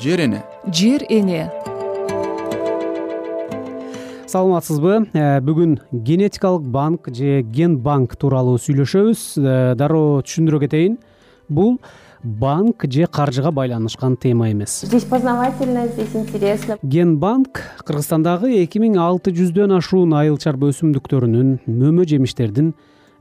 жер эне. Жер эне. Саламатсызбы. Э, бүгүн генетикалык банк же ген банк тууралуу сүйлөшөбүз. Э, дароо түшүндүрө кетейин. Бул банк же каржыга байланышкан тема эмес. Здесь познавательно здесь интересно. Ген банк кыргызстандагы эки миң алты жүздөн ашуун айыл чарба өсүмдүктөрүнүн мөмө жемиштердин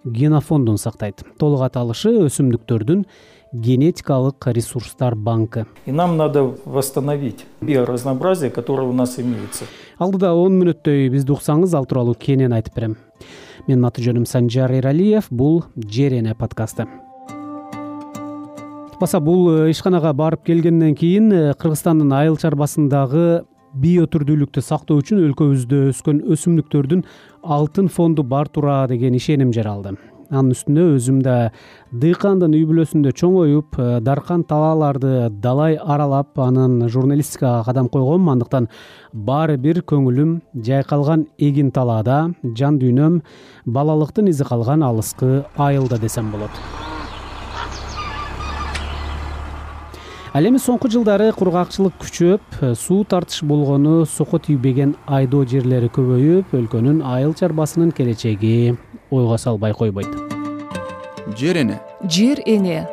генофондун сактайт. Толук аталышы өсүмдүктөрдүн генетикалык ресурстар банкы. И нам надо восстановить биоразнообразие которое у нас имеется. Алдыда он мүнөттөй бизди уксаңыз ал тууралуу кенен айтып берем. Менин аты жөнүм санжар эралиев бул жер эне подкасты. Баса бул э, ишканага барып келгенден кийин э, кыргызстандын айыл чарбасындагы био түрдүүлүктү сактоо үчүн өлкөбүздө өскөн өсүмдүктөрдүн алтын фонду бар туура деген ишеним жаралды анын үстүнө өзүм да дыйкандын үй бүлөсүндө чоңоюп э, даркан талааларды далай аралап анан журналистикага кадам койгом андыктан баары бир көңүлүм жайкалган эгин талаада жан дүйнөм балалыктын изи калган алыскы айылда десем болот. Ал эми соңку жылдары кургакчылык күчөп э, суу тартыш болгону сокко тийбеген айдоо жерлери көбөйүп өлкөнүн айыл чарбасынын келечеги ойго салбай койбойт жер эне? Жер эне.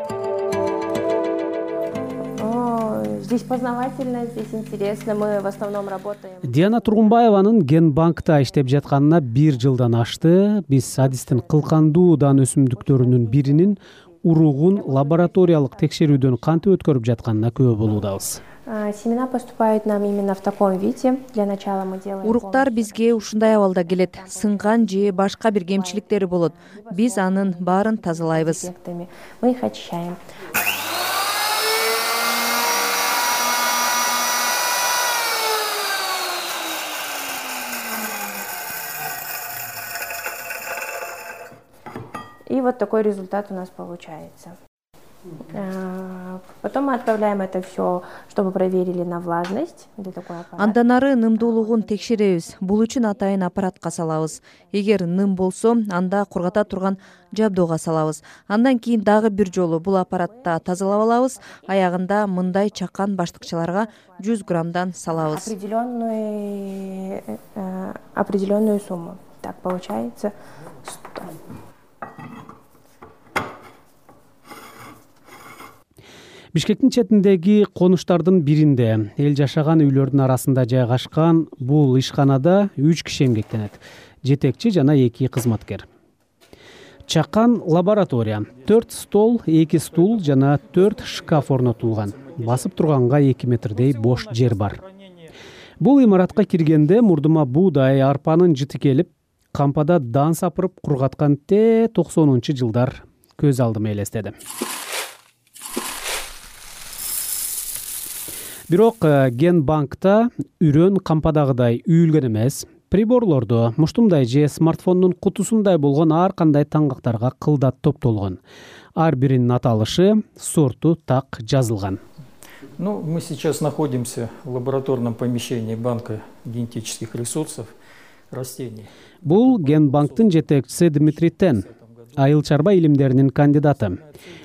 Здесь познавательно здесь интересно. Мы в основном работаем. Диана тургунбаеванын ген банкта иштеп жатканына бир жылдан ашты. Биз адистин кылкандуу дан өсүмдүктөрүнүн биринин уругун лабораториялык текшерүүдөн кантип өткөрүп жатканына күбө болуудабыз семена поступают нам именно в таком виде. Для начала мы делаем уруктар бизге ушундай абалда келет. Сынган же башка бир кемчиликтери болот. Биз анын баарын тазалайбыз. мы их очищаем и вот такой результат у нас получается. Потом мы отправляем это все чтобы проверили на влажность для такой аппарат андан ары нымдуулугун текшеребиз бул үчүн атайын аппаратка салабыз. Эгер ным болсо анда кургата турган жабдоого салабыз. Андан кийин дагы бир жолу бул аппаратта тазалап алабыз. Аягында мындай чакан баштыкчаларга жүз граммдан салабыз. Определенную э, определенную сумму. Так получается сто бишкектин четиндеги конуштардын биринде эл жашаган үйлөрдүн арасында жайгашкан бул ишканада үч киши эмгектенет. Жетекчи жана эки кызматкер. Чакан лаборатория. Төрт стол эки стул жана төрт шкаф орнотулган. Басып турганга эки метрдей бош жер бар. Бул имаратка киргенде мурдума буудай арпанын жыты келип кампада дан сапырып кургаткан те токсонунчу жылдар көз алдыма элестеди бирок э, ген банкта үрөн кампадагыдай үйүлгөн эмес. Приборлордо муштумдай же смартфондун кутусундай болгон ар кандай таңгактарга кылдат топтолгон. Ар биринин аталышы сорту так жазылган. Ну мы сейчас находимся в лабораторном помещении банка генетических ресурсов растений. Бул ген банктын жетекчиси дмитрий тен айыл чарба илимдеринин кандидаты.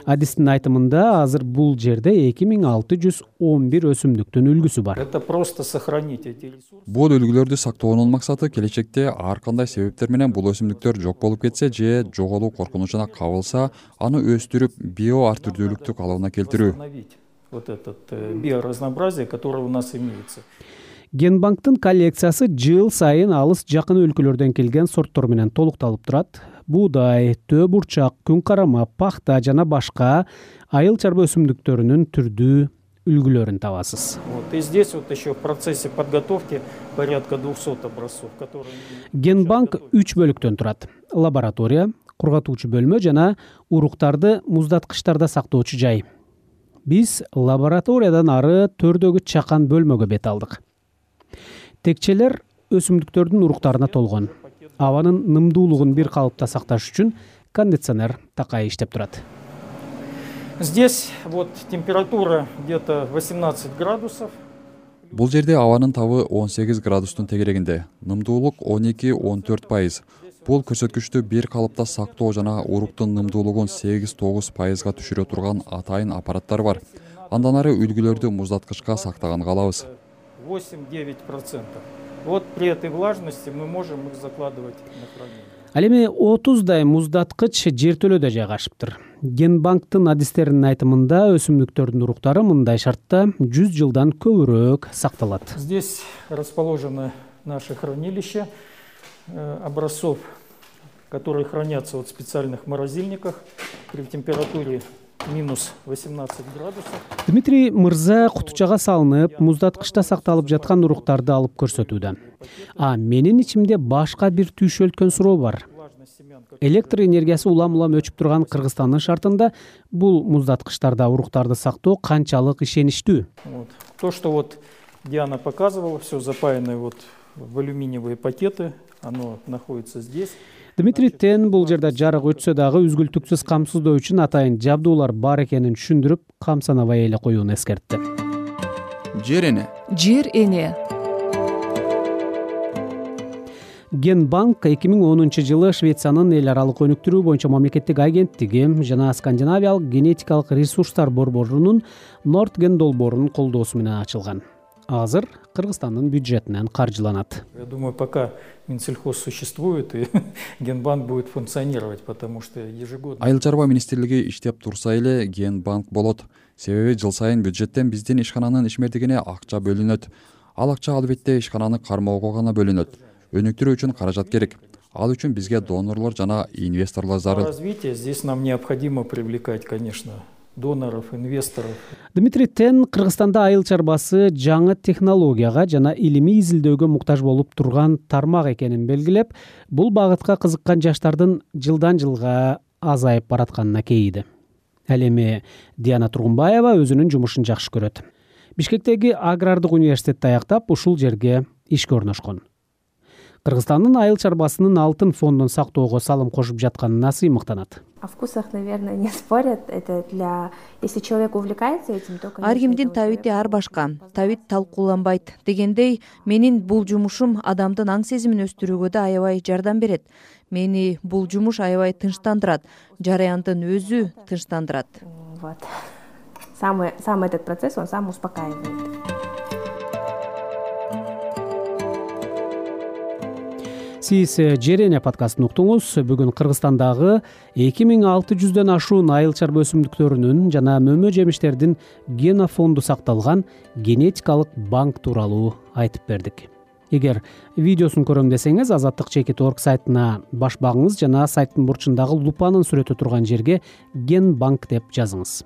Адистин айтымында азыр бул жерде эки миң алты жүз он бир өсүмдүктүн үлгүсү бар. Это просто сохранить эти ресурсы. Бул үлгүлөрдү сактоонун максаты келечекте ар кандай себептер менен бул өсүмдүктөр жок болуп кетсе же жоголуу коркунучуна кабылса аны өстүрүп био ар түрдүүлүктү калыбына келтирүү вот этот э, биоразнообразие которое у нас имеется. Ген банктын коллекциясы жыл сайын алыс жакын өлкөлөрдөн келген сорттор менен толукталып турат буудай төө бурчак күн карама пахта жана башка айыл чарба өсүмдүктөрүнүн түрдүү үлгүлөрүн табасыз. Вот и здесь вот еще в процессе подготовки порядка двухсот образцов которые ген банк үч бөлүктөн турат. Лаборатория кургатуучу бөлмө жана уруктарды муздаткычтарда сактоочу жай. Биз лабораториядан ары төрдөгү чакан бөлмөгө бет алдык. Текчелер өсүмдүктөрдүн уруктарына толгон абанын нымдуулугун бир калыпта сакташ үчүн кондиционер такай иштеп турат. Здесь вот температура где то восемнадцать градусов. Бул жерде абанын табы он сегиз градустун тегерегинде. Нымдуулук он эки он төрт пайыз. Бул көрсөткүчтү бир калыпта сактоо жана уруктун нымдуулугун сегиз тогуз пайызга түшүрө турган атайын аппараттар бар. Андан ары үлгүлөрдү муздаткычка сактаган калабыз. Восемь девять процентов вот при этой влажности мы можем их закладывать на хранение. Ал эми отуздай муздаткыч жертөлөдө жайгашыптыр. Ген банктын адистеринин айтымында өсүмдүктөрдүн уруктары мындай шартта жүз жылдан көбүрөөк сакталат. Здесь расположено наше хранилище э, образцов которые хранятся вот в специальных морозильниках при температуре минус восемнадцать градусов. Дмитрий мырза кутучага салынып муздаткычта сакталып жаткан уруктарды алып көрсөтүүдө. А менин ичимде башка бир түйшөлткөн суроо бар. Электр энергиясы улам улам өчүп турган кыргызстандын шартында бул муздаткычтарда уруктарды сактоо канчалык ишеничтүү. Вот. То, что вот Диана показывала, все запаянное вот в алюминиевые пакеты, оно находится здесь. дмитрий тен бул жерде жарык өтсө дагы үзгүлтүксүз камсыздоо үчүн атайын жабдуулар бар экенин түшүндүрүп камсанабай эле коюуну эскертти. Жер эне. Жер эне. Ген банк эки миң онунчу жылы швециянын эл аралык өнүктүрүү боюнча мамлекеттик агенттиги жана скандинавиялык генетикалык ресурстар борборунун нортген долбоорунун колдоосу менен ачылган азыр кыргызстандын бюджетинен каржыланат. Я думаю, пока Минсельхоз существует, и Генбанк будет функционировать, потому что ежегодно... айыл чарба министрлиги иштеп турса эле ген банк болот. Себеби жыл сайын бюджеттен биздин ишкананын ишмердигине акча бөлүнөт. Ал акча албетте ишкананы кармоого гана бөлүнөт. Өнүктүрүү үчүн каражат керек. Ал үчүн бизге донорлор жана инвесторлор Для зарыл. Развития здесь нам необходимо привлекать, конечно, доноров, инвесторов. дмитрий тен кыргызстанда айыл чарбасы жаңы технологияга жана илимий изилдөөгө муктаж болуп турган тармак экенин белгилеп бул багытка кызыккан жаштардын жылдан жылга азайып баратканына кейиди. Ал эми диана тургунбаева өзүнүн жумушун жакшы көрөт. Бишкектеги агрардык университетти аяктап ушул жерге ишке орношкон кыргызстандын айыл чарбасынын алтын фондун сактоого салым кошуп жатканына сыймыктанат О вкусах, наверное, не спорят. Это для... Если человек увлекается этим, то, ар кимдин табити ар башка табит талкууланбайт дегендей менин бул жумушум адамдын аң сезимин өстүрүүгө да аябай жардам берет мени бул жумуш аябай тынчтандырат жараяндын өзү тынчтандырат Вот. Сам, сам этот процесс, он сам успокаивает. Сиз э, жер эне подкастын уктуңуз бүгүн кыргызстандагы эки миң алты жүздөн ашуун айыл чарба өсүмдүктөрүнүн жана мөмө жемиштердин генофонду сакталган генетикалык банк тууралуу айтып бердик. Эгер видеосун көрөм десеңиз азаттык чекит орг сайтына баш багыңыз жана сайттын бурчундагы лупанын сүрөтү турган жерге ген банк деп жазыңыз.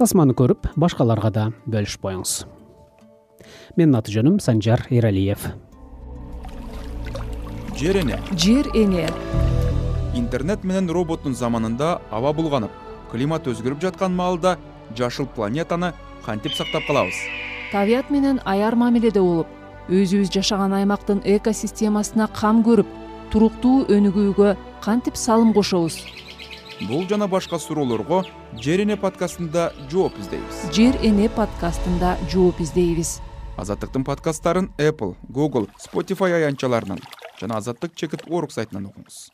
Тасманы көрүп башкаларга да бөлүшүп коюңуз менин аты жөнүм санжар эралиев жер эне. Жер эне. Интернет менен роботтун заманында аба булганып климат өзгөрүп жаткан маалда жашыл планетаны кантип сактап калабыз? Табият менен аяр мамиледе болуп өзүбүз жашаган аймактын экосистемасына кам көрүп туруктуу өнүгүүгө кантип салым кошобуз? Бул жана башка суроолорго жер эне подкастында жооп издейбиз. Жер эне подкастында жооп издейбиз. Азаттыктын подкасттарын apple google spotify аянтчаларынан жана азаттык чекит орг сайтынан окуңуз